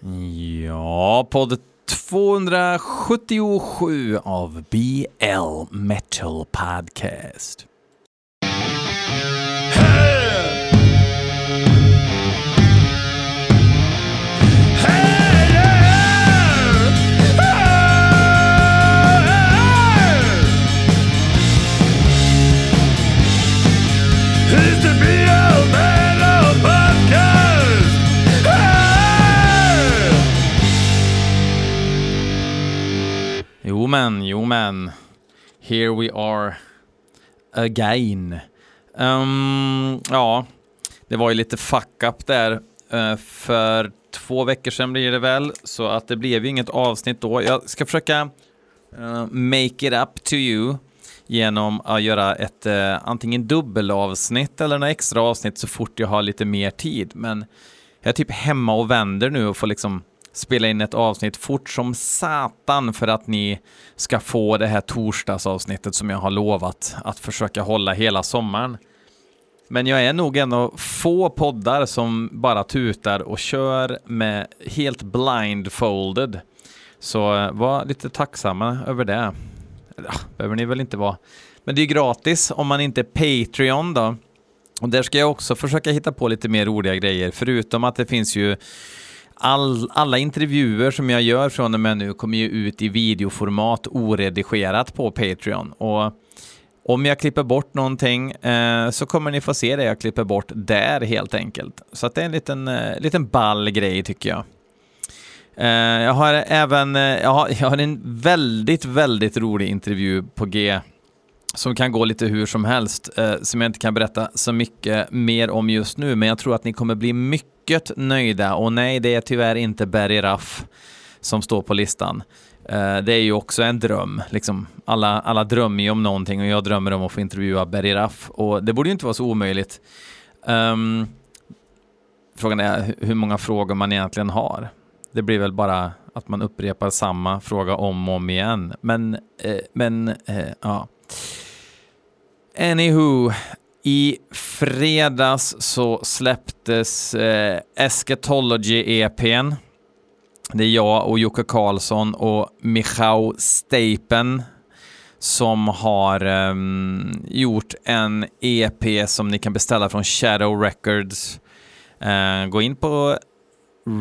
Ja, podd 277 av BL Metal Podcast. Men, jo men. Here we are again. Um, ja, det var ju lite fuck up där. Uh, för två veckor sedan blir det väl, så att det blev ju inget avsnitt då. Jag ska försöka uh, make it up to you genom att göra ett uh, antingen dubbelavsnitt eller några extra avsnitt så fort jag har lite mer tid. Men jag är typ hemma och vänder nu och får liksom spela in ett avsnitt fort som satan för att ni ska få det här torsdagsavsnittet som jag har lovat att försöka hålla hela sommaren. Men jag är nog en av få poddar som bara tutar och kör med helt blindfolded. Så eh, var lite tacksamma över det. Ja, behöver ni väl inte vara. Men det är gratis om man inte är Patreon då. Och där ska jag också försöka hitta på lite mer roliga grejer, förutom att det finns ju all, alla intervjuer som jag gör från och med nu kommer ju ut i videoformat oredigerat på Patreon. Och om jag klipper bort någonting eh, så kommer ni få se det jag klipper bort där helt enkelt. Så att det är en liten, eh, liten ball grej tycker jag. Eh, jag har även eh, jag har, jag har en väldigt, väldigt rolig intervju på G som kan gå lite hur som helst, eh, som jag inte kan berätta så mycket mer om just nu, men jag tror att ni kommer bli mycket nöjda. Och nej, det är tyvärr inte Barry Raff som står på listan. Eh, det är ju också en dröm, liksom. Alla, alla drömmer ju om någonting och jag drömmer om att få intervjua Barry Raff och det borde ju inte vara så omöjligt. Um, frågan är hur många frågor man egentligen har. Det blir väl bara att man upprepar samma fråga om och om igen. Men, eh, men, eh, ja. Anywho, i fredags så släpptes eh, Eschatology-EPn. Det är jag och Jocke Karlsson och Michał Steipen som har eh, gjort en EP som ni kan beställa från Shadow Records. Eh, gå in på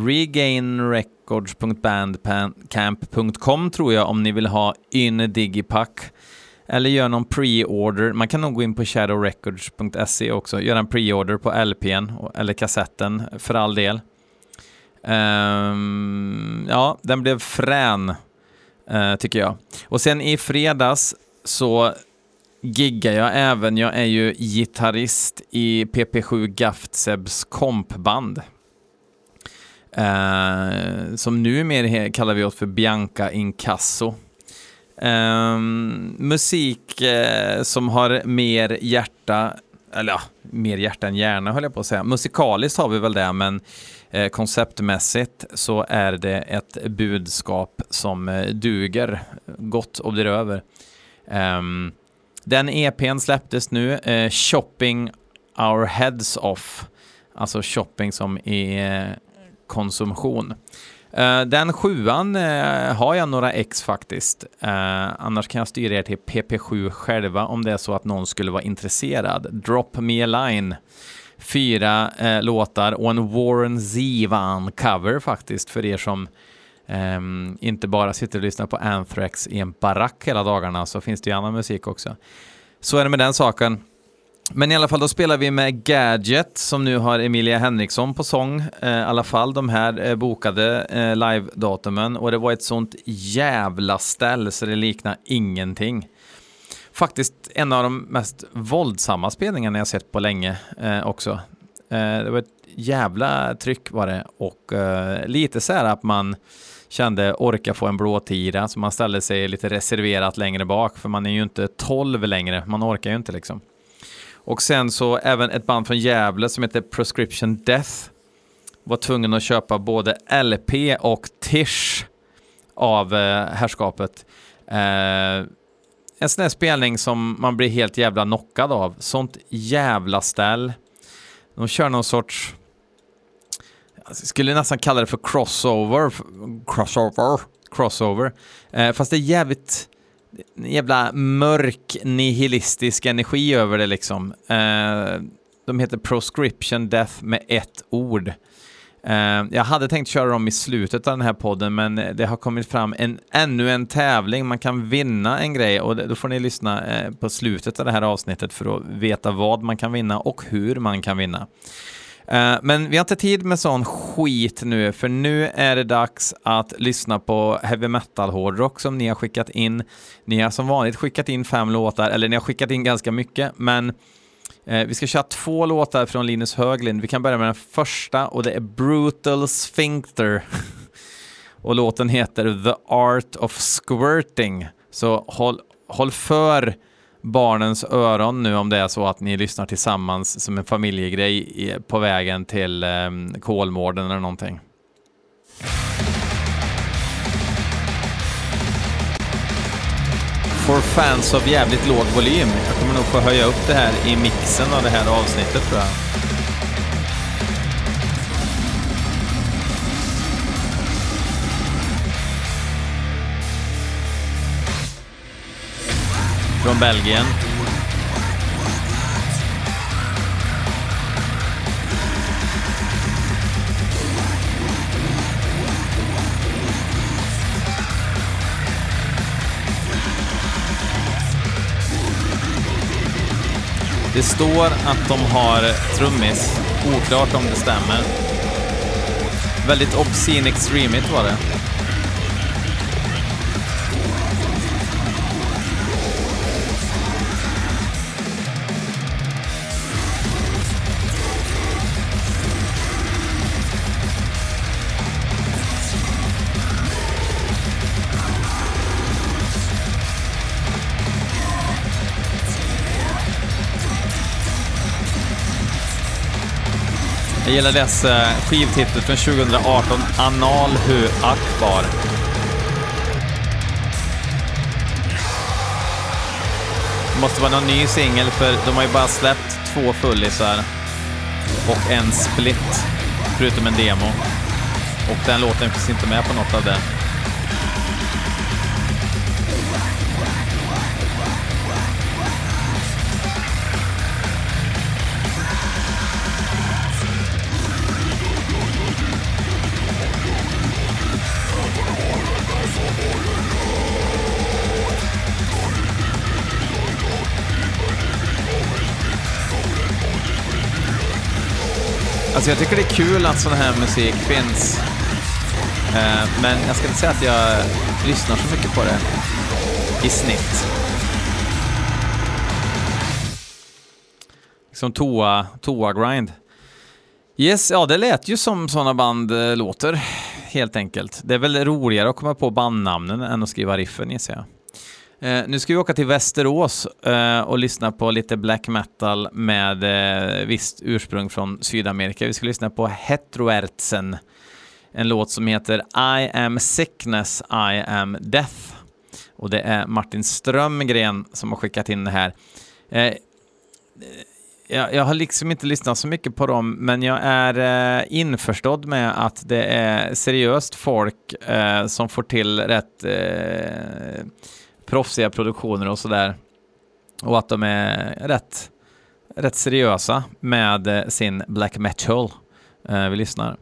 regainrecords.bandcamp.com tror jag om ni vill ha in digipack. Eller gör någon pre-order. Man kan nog gå in på shadowrecords.se också. Göra en pre-order på LPn eller kassetten för all del. Um, ja, den blev frän uh, tycker jag. Och sen i fredags så giggar jag även. Jag är ju gitarrist i PP7 Gaftsebs kompband. Uh, som numera kallar vi oss för Bianca Incasso. Ehm, musik eh, som har mer hjärta, eller ja, mer hjärta än hjärna höll jag på att säga. Musikaliskt har vi väl det, men eh, konceptmässigt så är det ett budskap som eh, duger gott och blir över. Um, den EPn släpptes nu, eh, Shopping Our Heads Off, alltså shopping som i eh, konsumtion. Eh, den sjuan eh, har jag några ex faktiskt. Eh, annars kan jag styra er till PP7 själva om det är så att någon skulle vara intresserad. Drop Me A Line. Fyra eh, låtar och en Warren Zevon cover faktiskt för er som Um, inte bara sitter och lyssnar på Anthrax i en barack hela dagarna så finns det ju annan musik också. Så är det med den saken. Men i alla fall, då spelar vi med Gadget som nu har Emilia Henriksson på sång. Eh, I alla fall de här eh, bokade eh, live-datumen och det var ett sånt jävla ställ så det liknar ingenting. Faktiskt en av de mest våldsamma spelningarna jag sett på länge eh, också. Eh, det var ett jävla tryck var det och eh, lite så här att man kände orka få en blåtira så man ställde sig lite reserverat längre bak för man är ju inte 12 längre, man orkar ju inte liksom. Och sen så även ett band från Gävle som heter Prescription Death var tvungen att köpa både LP och Tish av eh, herrskapet. Eh, en sån här spelning som man blir helt jävla knockad av. Sånt jävla ställ. De kör någon sorts jag skulle nästan kalla det för crossover. Crossover. Crossover. Eh, fast det är jävligt jävla mörk nihilistisk energi över det liksom. Eh, de heter Proscription Death med ett ord. Eh, jag hade tänkt köra dem i slutet av den här podden, men det har kommit fram en, ännu en tävling. Man kan vinna en grej och då får ni lyssna eh, på slutet av det här avsnittet för att veta vad man kan vinna och hur man kan vinna. Eh, men vi har inte tid med sån skit nu, för nu är det dags att lyssna på heavy metal hårdrock som ni har skickat in. Ni har som vanligt skickat in fem låtar, eller ni har skickat in ganska mycket, men eh, vi ska köra två låtar från Linus Höglind. Vi kan börja med den första och det är Brutal Sphincter. och låten heter The Art of Squirting. Så håll, håll för barnens öron nu om det är så att ni lyssnar tillsammans som en familjegrej på vägen till ehm, Kolmården eller någonting. For fans av jävligt låg volym. Jag kommer nog få höja upp det här i mixen av det här avsnittet tror jag. Från Belgien. Det står att de har trummis. Oklart om det stämmer. Väldigt obscene extremigt var det. Jag gillar dess eh, skivtitel från 2018, Anal Hu Akbar. Det måste vara någon ny singel för de har ju bara släppt två fullisar och en split, förutom en demo. Och den låten finns inte med på något av det. Alltså jag tycker det är kul att sån här musik finns. Eh, men jag ska inte säga att jag lyssnar så mycket på det i snitt. Som toa, toa grind. Yes, ja det lät ju som sådana band eh, låter, helt enkelt. Det är väl roligare att komma på bandnamnen än att skriva riffen gissar jag. Eh, nu ska vi åka till Västerås eh, och lyssna på lite black metal med eh, visst ursprung från Sydamerika. Vi ska lyssna på Hetroerzen, en låt som heter I am sickness, I am death. Och det är Martin Strömgren som har skickat in det här. Eh, eh, jag, jag, har liksom inte lyssnat så mycket på dem, men jag är eh, införstådd med att det är seriöst folk eh, som får till rätt eh, proffsiga produktioner och sådär. Och att de är rätt, rätt seriösa med eh, sin black metal. Eh, vi lyssnar.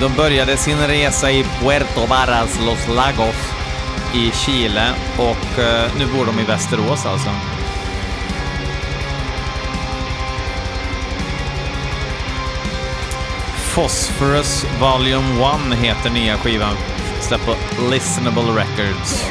De började sin resa i Puerto Varas Los Lagos i Chile och eh, nu bor de i Västerås alltså. Phosphorus Volume 1 heter nya skivan. Släpp på Listenable Records.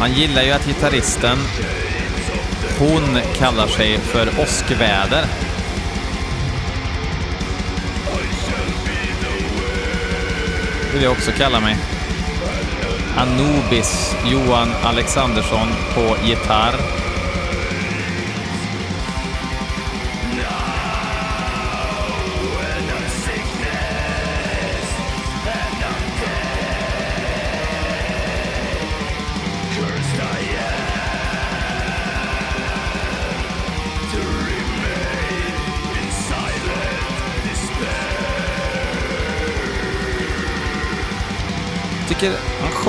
Han gillar ju att gitarristen, hon kallar sig för åskväder. vill jag också kalla mig. Anubis Johan Alexandersson på gitarr.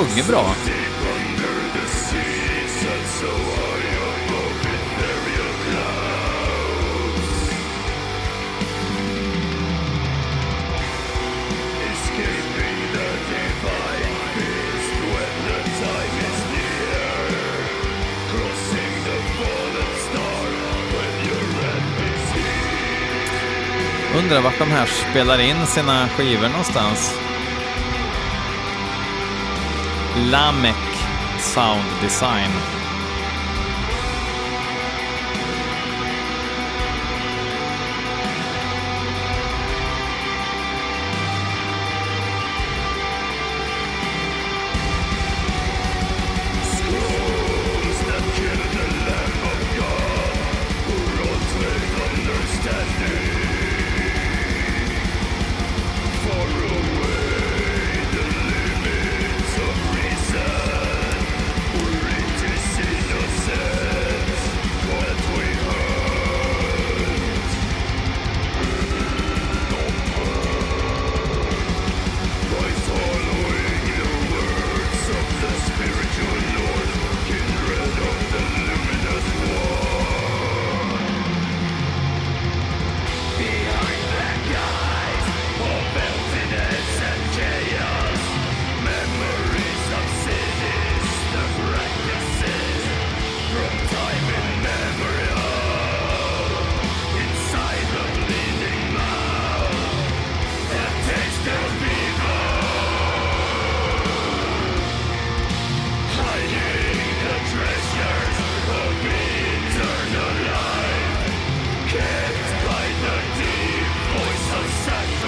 Sjunger bra. Undrar vart de här spelar in sina skivor någonstans. Lamek Sound Design.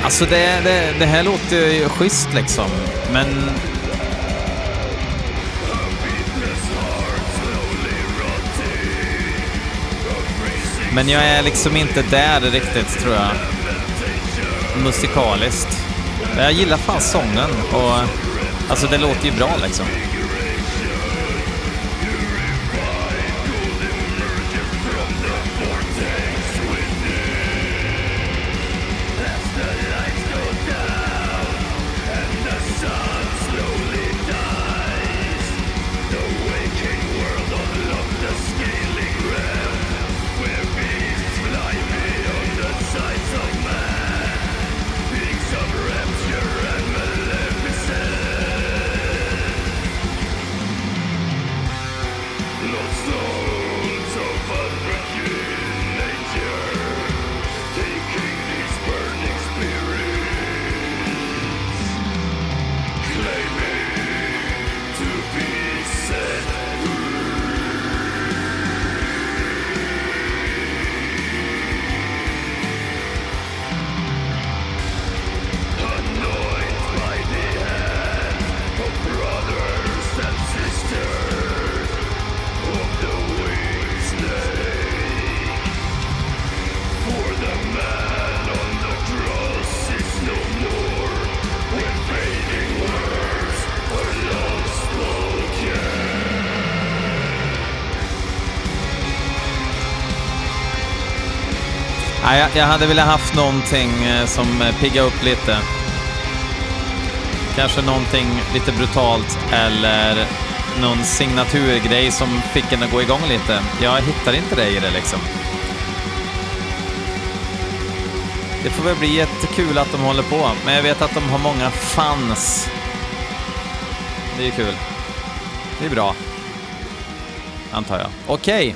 Alltså det, det, det här låter ju schysst liksom, men... Men jag är liksom inte där riktigt, tror jag. Musikaliskt. Jag gillar fan sången och... Alltså det låter ju bra liksom. Nej, jag, jag hade velat haft någonting eh, som eh, piggar upp lite. Kanske någonting lite brutalt eller någon signaturgrej som fick en att gå igång lite. Jag hittar inte det i det liksom. Det får väl bli jättekul att de håller på, men jag vet att de har många fans. Det är kul. Det är bra. Antar jag. Okej.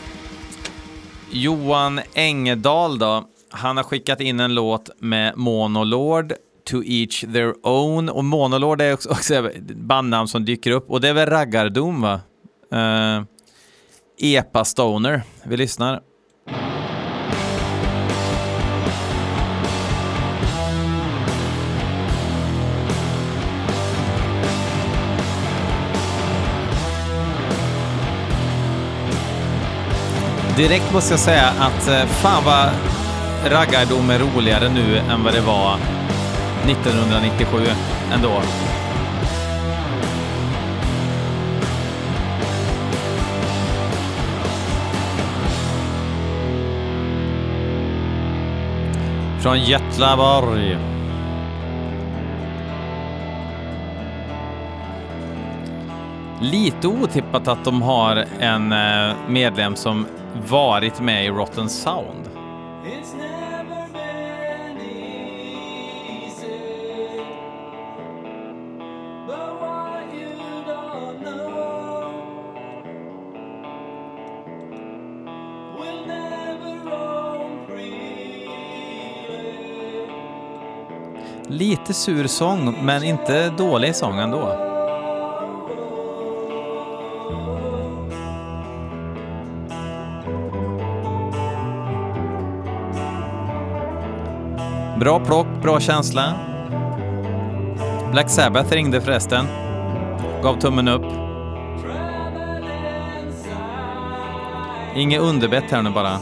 Johan Engedal då. Han har skickat in en låt med Monolord, To Each Their Own. Och Monolord är också, också ett bandnamn som dyker upp. Och det är väl raggardom, va? Uh, Epa Stoner. Vi lyssnar. Direkt måste jag säga att eh, fan vad raggardom är roligare nu än vad det var 1997 ändå. Från Götlaborg. Lite otippat att de har en eh, medlem som varit med i Rotten Sound. It's never been easy, but what you don't know will never roam freely. Lite sur sång, men inte dålig sång ändå. Bra plock, bra känsla. Black Sabbath ringde förresten. Gav tummen upp. Inget underbett här nu bara.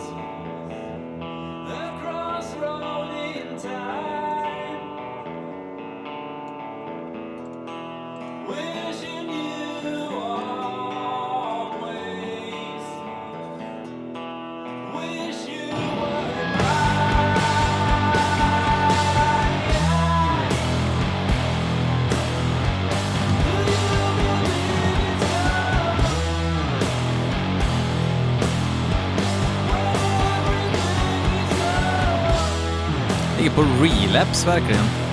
Släpps verkligen.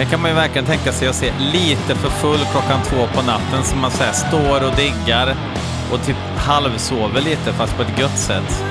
Det här kan man ju verkligen tänka sig att se lite för full klockan två på natten som man säger står och diggar och typ halvsover lite fast på ett gött sätt.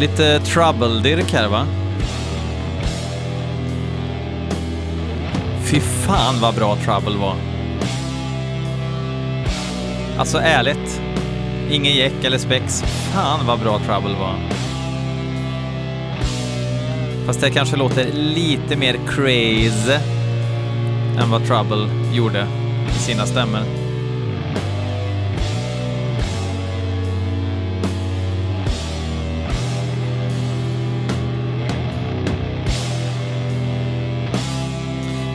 Lite trouble-dirk här va? Fy fan vad bra trouble var. Alltså ärligt. Ingen jäck eller spex. Fan vad bra Trouble var. Fast det kanske låter lite mer crazy än vad Trouble gjorde i sina stämmor.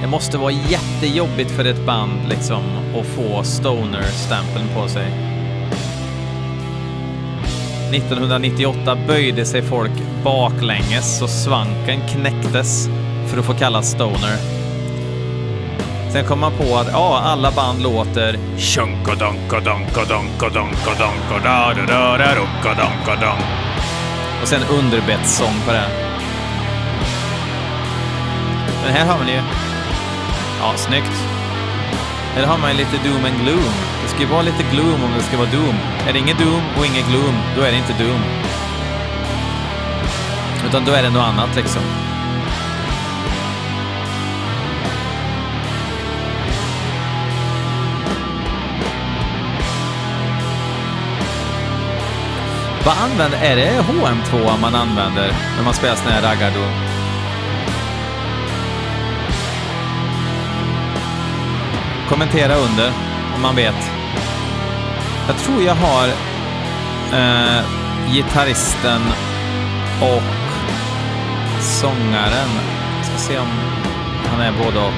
Det måste vara jättejobbigt för ett band liksom att få stoner-stämpeln på sig. 1998 böjde sig folk baklänges så svanken knäcktes för att få kallas stoner. Sen kom man på att ja, alla band låter Och sen underbetssång på det. Men här har man ju... Ja, snyggt. Här har man ju lite doom and gloom. Det ska ju vara lite gloom om det ska vara doom. Är det inget doom och inget gloom, då är det inte doom. Utan då är det något annat liksom. Vad använder... Är det HM2 man använder när man spelar sån här raggardoom? Kommentera under om man vet. Jag tror jag har eh, gitarristen och sångaren. Jag ska se om han är både och.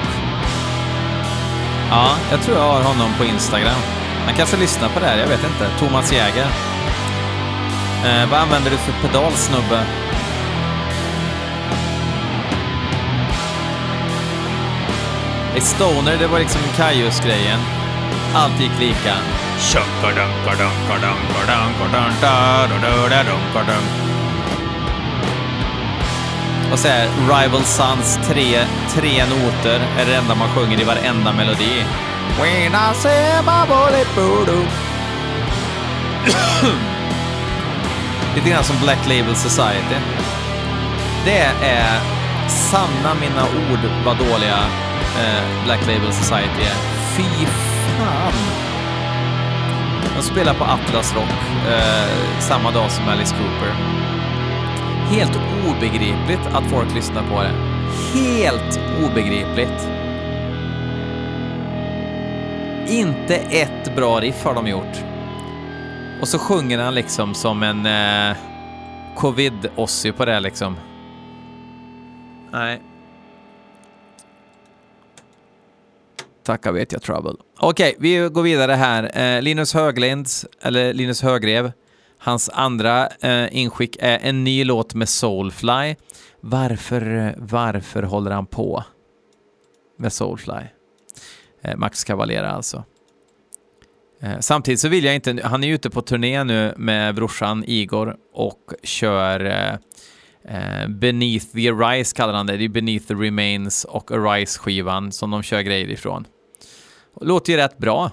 Ja, jag tror jag har honom på Instagram. Han kanske lyssnar på det här, jag vet inte. Thomas Jäger. Eh, vad använder du för pedal, snubbe? Stoner, det var liksom Kaius-grejen. Allt gick lika. Och så här, Rival Sons tre, tre noter är det enda man sjunger i varenda melodi. When I say my bullet voodoo. Lite grann som Black Label Society. Det är sanna mina ord vad dåliga eh, Black Label Society är. Fy fan! De spelar på Atlas Rock eh, samma dag som Alice Cooper. Helt obegripligt att folk lyssnar på det. Helt obegripligt. Inte ett bra riff har de gjort. Och så sjunger han liksom som en eh, covid-ossi på det liksom. Nej. Tacka vet jag trouble. Okej, vi går vidare här. Eh, Linus Höglind, eller Linus Högrev, hans andra eh, inskick är en ny låt med Soulfly. Varför, varför håller han på med Soulfly? Eh, Max Cavalera alltså. Eh, Samtidigt så vill jag inte, han är ute på turné nu med brorsan Igor och kör eh, eh Beneath the Arise kallar han det, det är Beneath the Remains och Arise-skivan som de kör grejer ifrån. Låter ju rätt bra.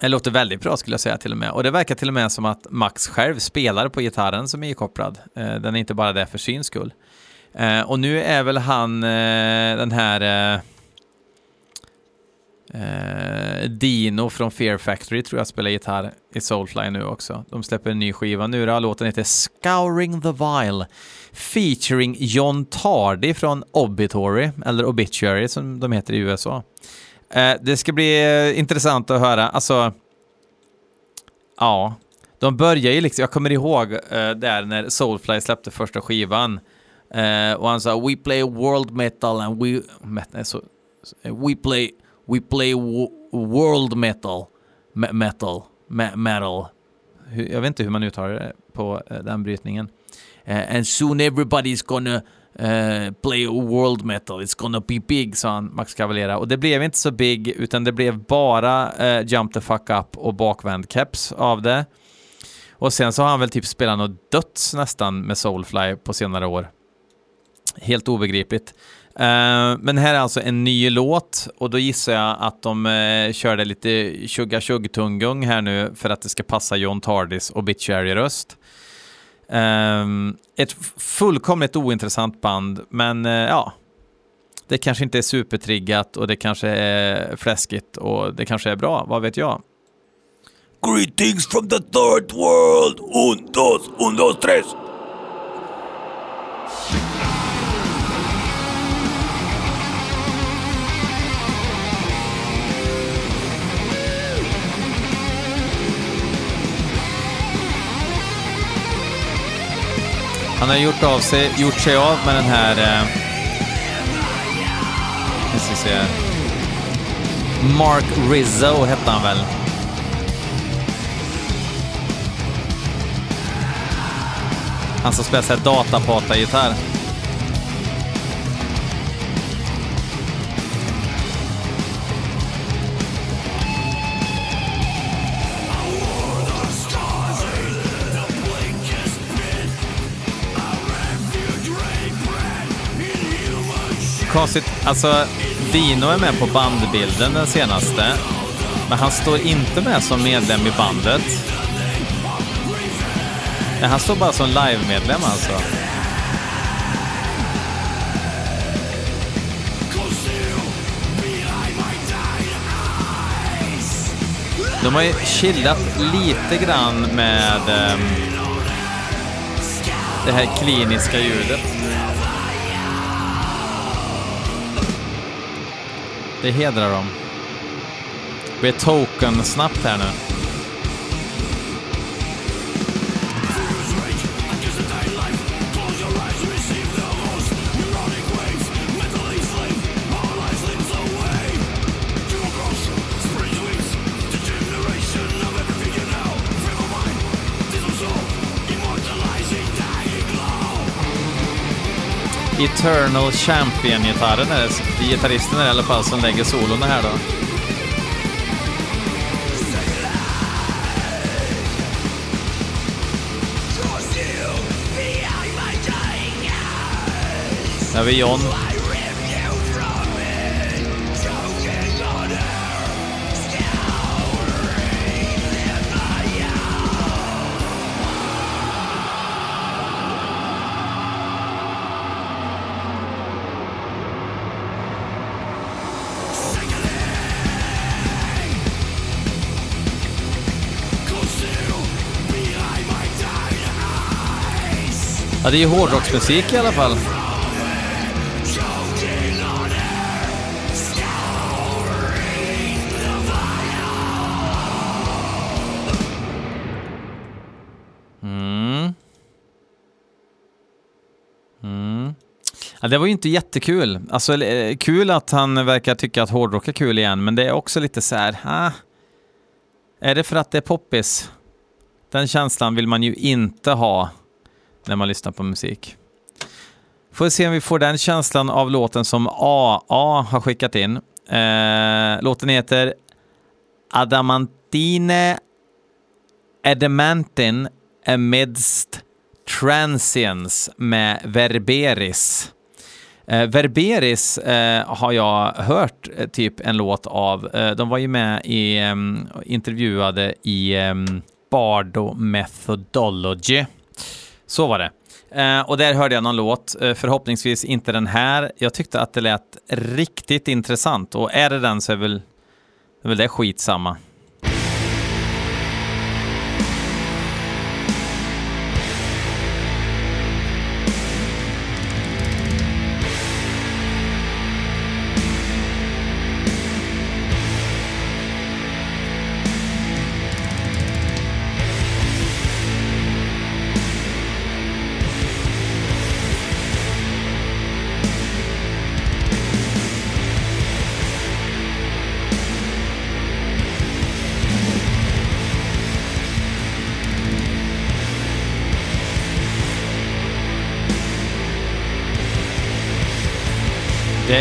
Det låter väldigt bra skulle jag säga till och med. Och det verkar till och med som att Max själv spelar på gitarren som är kopplad. Eh, den är inte bara där för syns skull. Eh, och nu är väl han eh, den här Dino från Fear Factory tror jag spelar gitarr i Soulfly nu också. De släpper en ny skiva nu då. Låten heter Scouring the Vile. Featuring John Tardy från Obituary, eller Obituary som de heter i USA. Eh, det ska bli eh, intressant att höra. Alltså, ja. De börjar ju liksom, jag kommer ihåg eh, där när Soulfly släppte första skivan. Och han sa We play world metal and we... Met, så, we play We play world metal. Me- metal. Me- metal. Jag vet inte hur man uttalar det på den brytningen. Uh, and soon everybody's gonna Eh, play world metal. It's gonna be big, sa han, Max Cavalera. Och det blev inte så big, utan det blev bara uh, Jump the fuck up och bakvänd keps av det. Och sen så har han väl typ spelat något döds nästan med Soulfly på senare år. Helt obegripligt. Uh, men här är alltså en ny låt och då gissar jag att de uh, körde lite tjugga tjugg tungung här nu för att det ska passa John Tardis obituary-röst. Um, ett fullkomligt ointressant band, men uh, ja, det kanske inte är supertriggat och det kanske är fläskigt och det kanske är bra, vad vet jag? Greetings from the third world. Un, dos, un, dos, tres. Han har gjort, av sig, gjort sig av med den här... Eh, nu ska se. Mark Rizzo hette han väl? Han som spelar så datapata-gitarr. Konstigt. Alltså, Dino är med på bandbilden den senaste. Men han står inte med som medlem i bandet. Nej, han står bara som live-medlem alltså. De har ju chillat lite grann med um, det här kliniska ljudet. Det hedrar dem. Det blir token snabbt här nu. Eternal Champion-gitarren är det. Gitarristen är det i alla fall som lägger solon här då. Där har vi John. Ja, det är ju hårdrocksmusik i alla fall. Mm. Mm. Ja, det var ju inte jättekul. Alltså, eh, kul att han verkar tycka att hårdrock är kul igen, men det är också lite så här, ah, är det för att det är poppis? Den känslan vill man ju inte ha när man lyssnar på musik. Får se om vi får den känslan av låten som AA har skickat in. Eh, låten heter Adamantine Adamantin Amidst Transience med Verberis. Eh, Verberis eh, har jag hört eh, typ en låt av. Eh, de var ju med i, ehm, intervjuade i um, Bardo Methodology. Så var det. Eh, och där hörde jag någon låt, eh, förhoppningsvis inte den här. Jag tyckte att det lät riktigt intressant och är det den så är väl, är väl det skitsamma.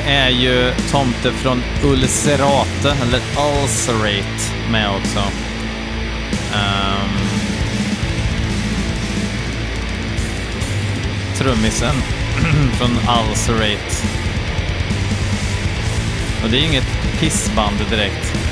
Är ju Tomte från Ulcerate, eller Ulcerate, med också. Um, trummisen från Ulcerate. Och det är ju inget pissband direkt.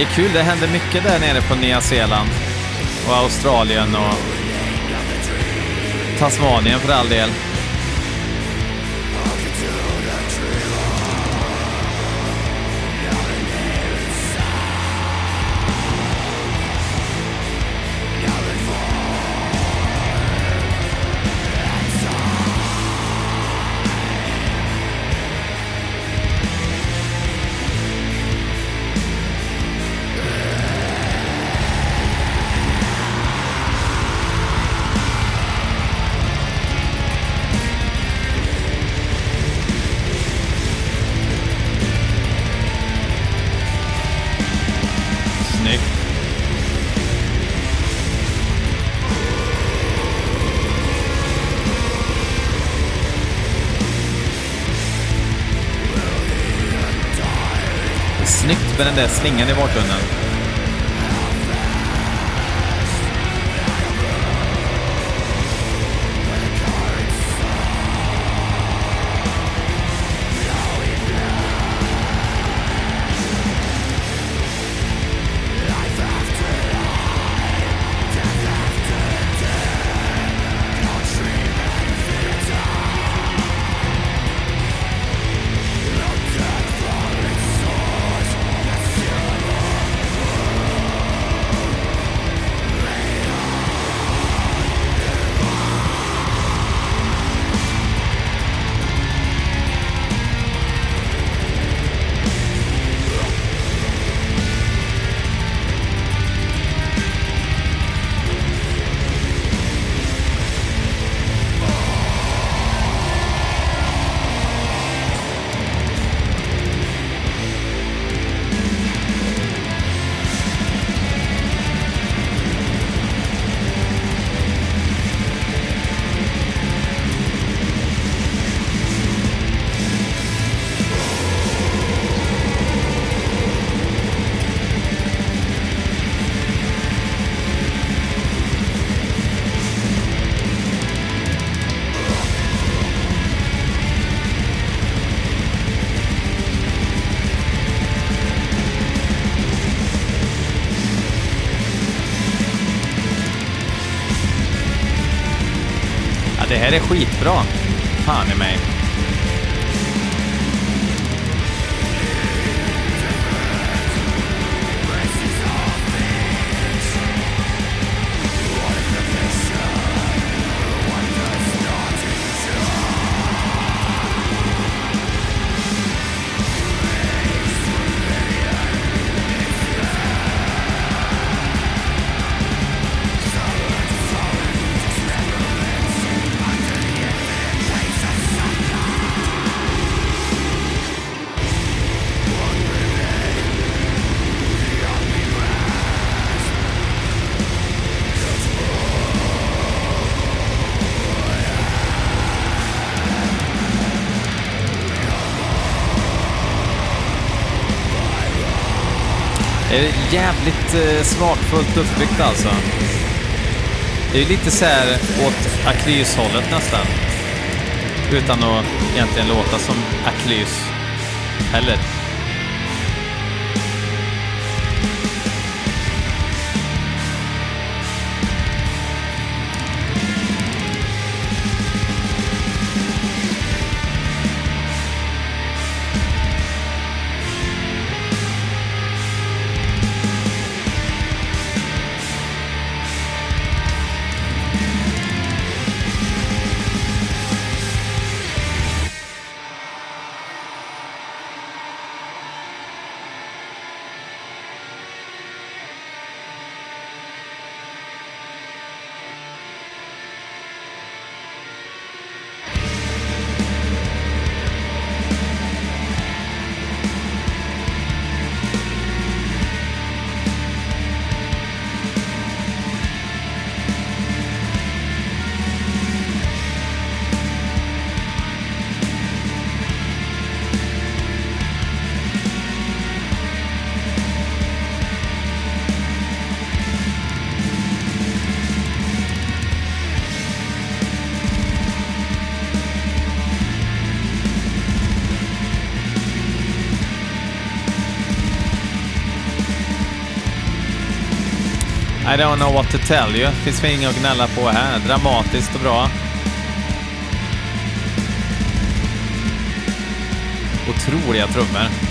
Det är kul, det händer mycket där nere på Nya Zeeland och Australien och Tasmanien för all del. Med den där slingan i bakgrunden. Är det är skitbra. Fan i mig. Jävligt eh, smakfullt uppbyggt alltså. Det är ju lite så här åt Aklys-hållet nästan. Utan att egentligen låta som Aklys heller. I don't know what to tell you. Finns väl inget att gnälla på här. Dramatiskt och bra. Otroliga trummor.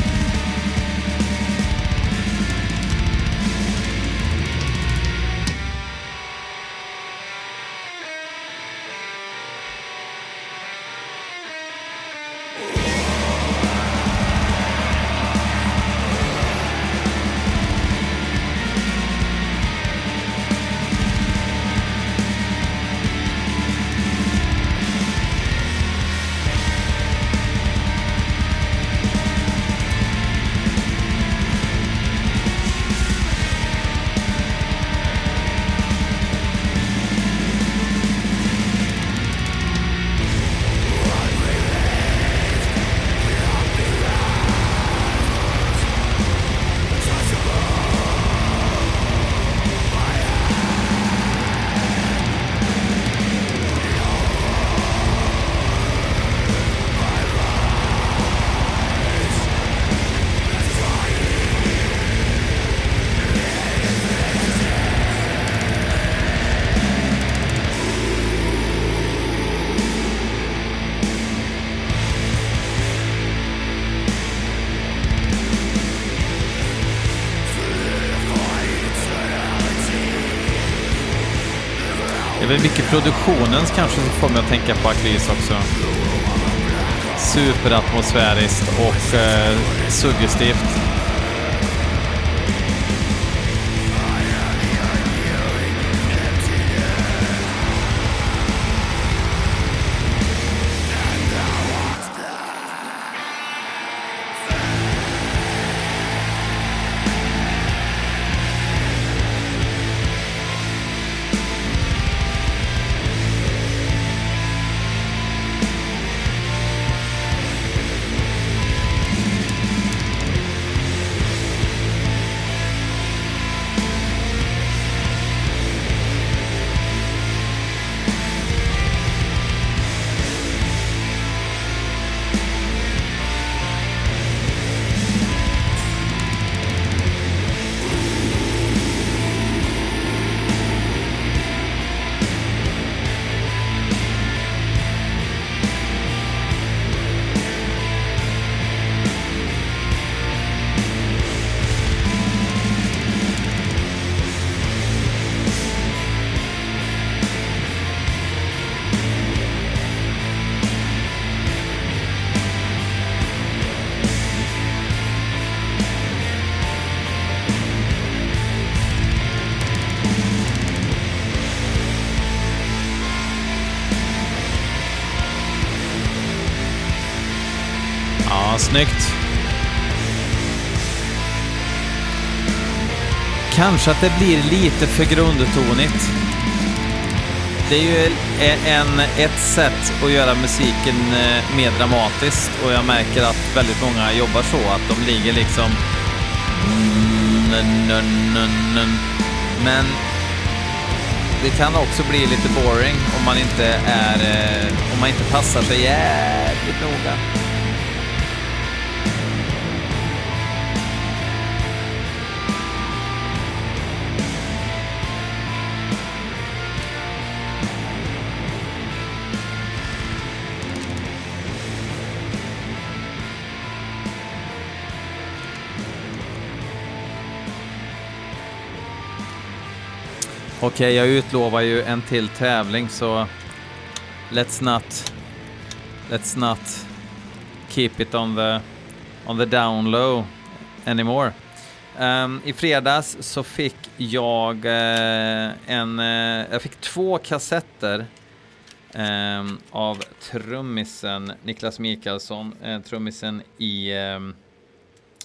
Produktionens kanske får mig att tänka på Akris också. Superatmosfäriskt och eh, suggestivt. Snyggt. Kanske att det blir lite för grundtonigt. Det är ju e- en, ett sätt att göra musiken eh, mer dramatisk och jag märker att väldigt många jobbar så, att de ligger liksom... Men det kan också bli lite boring om man inte är... Eh, om man inte passar sig jävligt noga. Okej, jag utlovar ju en till tävling så let's not let's not keep it on the on the down low anymore. Um, I fredags så fick jag uh, en uh, jag fick två kassetter um, av trummisen Niklas Mikaelsson, uh, trummisen i um,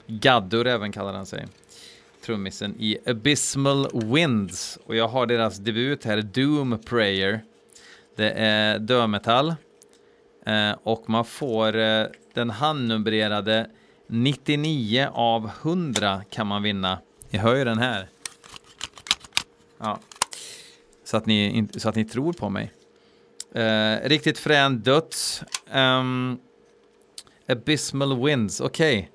Gaddur även kallar han sig trummisen i Abysmal Winds. Och jag har deras debut här, Doom Prayer. Det är dödmetall. Eh, och man får eh, den handnumrerade 99 av 100 kan man vinna. Ni hör ju den här. Ja. Så att ni, så att ni tror på mig. Eh, riktigt frän döds. Um, Abysmal Winds, okej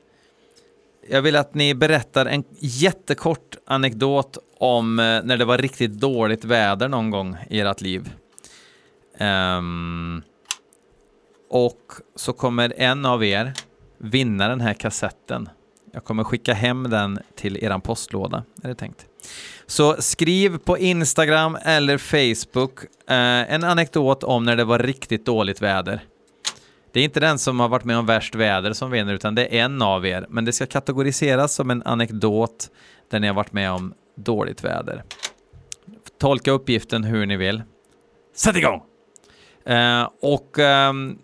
jag vill att ni berättar en jättekort anekdot om eh, när det var riktigt dåligt väder någon gång i ert liv. Um, och så kommer en av er vinna den här kassetten. Jag kommer skicka hem den till eran postlåda, är det tänkt. Så skriv på Instagram eller Facebook eh, en anekdot om när det var riktigt dåligt väder. Det är inte den som har varit med om värst väder som vinner, utan det är en av er. Men det ska kategoriseras som en anekdot där ni har varit med om dåligt väder. Tolka uppgiften hur ni vill. Sätt igång! Uh, och um,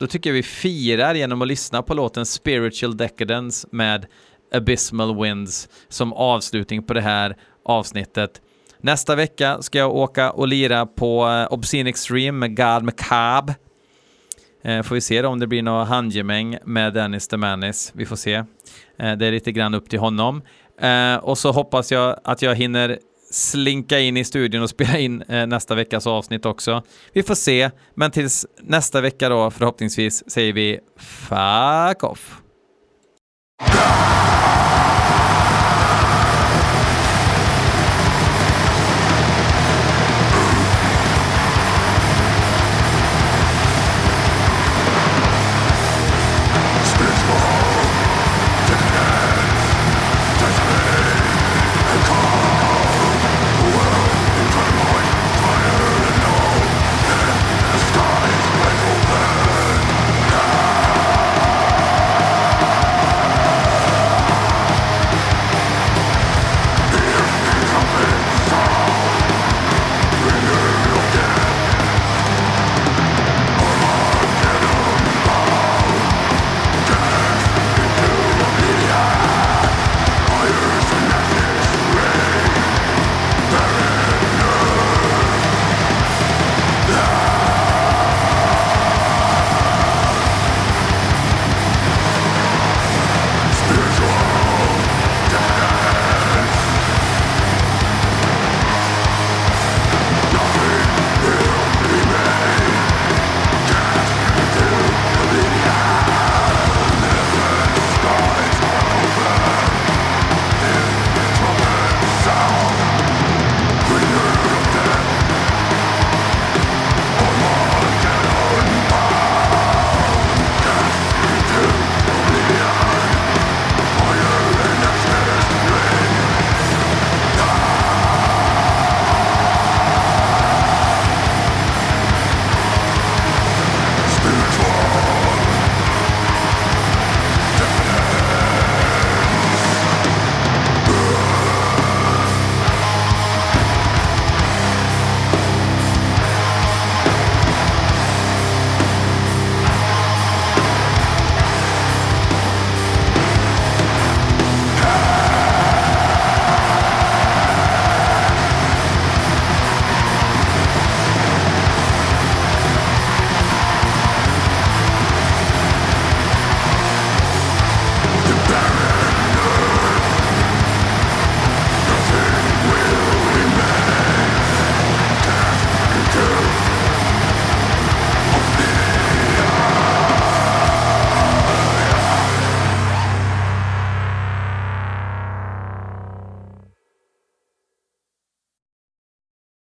då tycker jag vi firar genom att lyssna på låten Spiritual Decadence med Abysmal Winds som avslutning på det här avsnittet. Nästa vecka ska jag åka och lira på eh, Obscene Extreme med God Macabre Eh, får vi se då om det blir något handgemäng med Dennis the Manis. Vi får se. Eh, det är lite grann upp till honom. Eh, och så hoppas jag att jag hinner slinka in i studion och spela in eh, nästa veckas avsnitt också. Vi får se, men tills nästa vecka då förhoppningsvis säger vi fuck off.